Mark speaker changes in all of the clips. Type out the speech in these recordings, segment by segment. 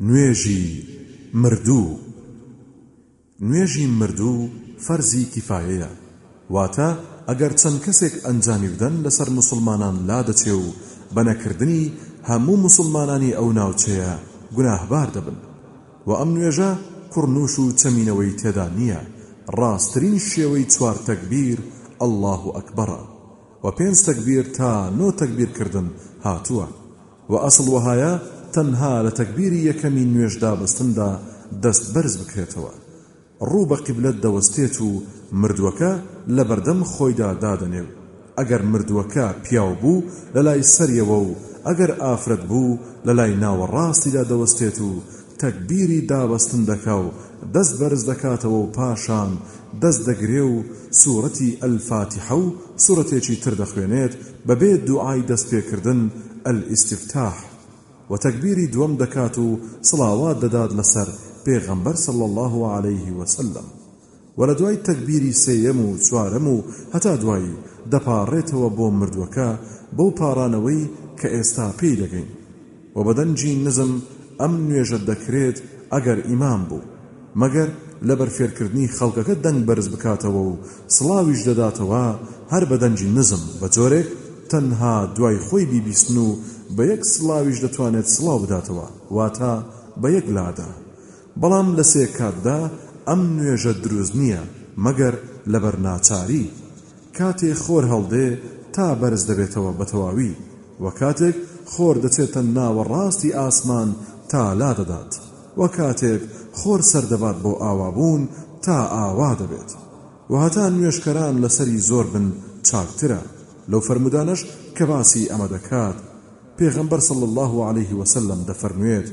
Speaker 1: نوێژی مردوو، نوێژی مردوو فەرزی کیفایەیە، واتە ئەگەر چەند کەسێک ئەنجامی بدەن لەسەر موسڵمانان لادەچێ و بە نەکردنی هەموو موسڵمانانی ئەو ناوچەیە گوناهبار دەبن، وە ئەم نوێژە کوڕنووش و چەمینەوەی تێدا نییە، ڕاستترین شێوەی چوار تەکبیر، اللە اکبر، ە، وە پێنج تەکبیر تا نۆ تەکبیر کردن هاتووە. وە ئەسڵ وەهایە تەنها لە تەکبیری یەکەمی نوێژ دابەستندا دەست بەرز بکرێتەوە ڕوو بە قیبلە دەوەستێت و مردووەکە لەبەردەم خۆیدا دادەنێ و ئەگەر مردووەکە پیاو بوو لەلای سەریەوە و ئەگەر ئافرەت بوو لەلای ناوەڕاستیدا دەوەستێت و تەکبیری دابەستن دەکا و دەست بەرز دەکاتەوە و پاشان دەست دەگرێ و سورەتی الفاتحە و سورەتێکی تر دەخوێنێت بەبێ دوعای دەست پێکردن، الاستفتاح، و تەکبیری دووەم دەکات و سڵاوات دەدات لەسەر پێغەمبەر صلی اللە علیە وسلم، وە لەدوای تەکبیری سێیەم و چوارەم و هەتا دوایی دەپاڕێتەوە بۆ مردووەکە بەو پاڕانەوەی کە ئێستا پێی دەگەین. وە بە دەنگی نزم ئەم نوێژە دەکرێت ئەگەر ئیمام بوو مەگەر لەبەر فێرکردنی خەڵکەکە دەنگ بەرز بکاتەوە و سڵاویش دەداتەوە هەر بە دەنگی نزم بە جۆرێک تەنها دوای خۆی بیبیستن و بە یەک سڵاویش دەتوانێت سڵاو بداتەوە واتە بە یەک لادە بەڵام لە سێ کاتدا ئەم نوێژە دروست نییە مەگەر لەبەر ناچاری کاتێ خۆر هەڵدێ تا بەرز دەبێتەوە بە تەواوی وە کاتێک خۆر دەچێتە ناوە ڕاستی ئاسمان تا لا دەدات وە کاتێک خۆر سەر دەبات بۆ ئاوا بوون تا ئاوا دەبێت وە هەتا نوێژکەران لەسەری زۆر بن چاکترە لەو فەرموودانەش کە باسی ئەمە دەکات پێغەمبەر صلی اللە علیه وسلم دەفەرموێت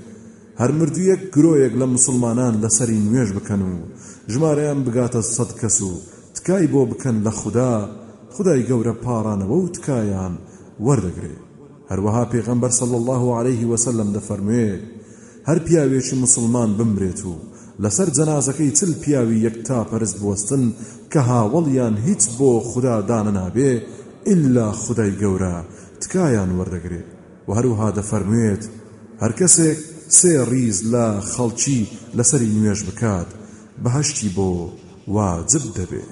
Speaker 1: هەر مردوویەک گرۆیەک لە موسڵمانان لەسەری نوێژ بکەن و ژمارەیان بگاتە سەد کەس و تکای بۆ بکەن لە خودا، خودای گەورە پاڕانەوە و تکایان وەردەگرێ. هەروەها پێغەمبەر صلی اللە علیه وسلم دەفەرموێ، هەر پیاوێکی موسڵمان بمرێت و لەسەر جەنازەکەی چل پیاوی یەک تاپەرست بوەستن کە هاوەڵیان هیچ بۆ خودا دانەنابێ ئیلا خودای گەورە تکایان وەردەگرێ. وە هەروەها دەفەرموێت، هەرکەسێک سێ ڕیز لە خەڵکی لەسەری نوێژ بکات بەهەشتی بۆ واجب دەبێت.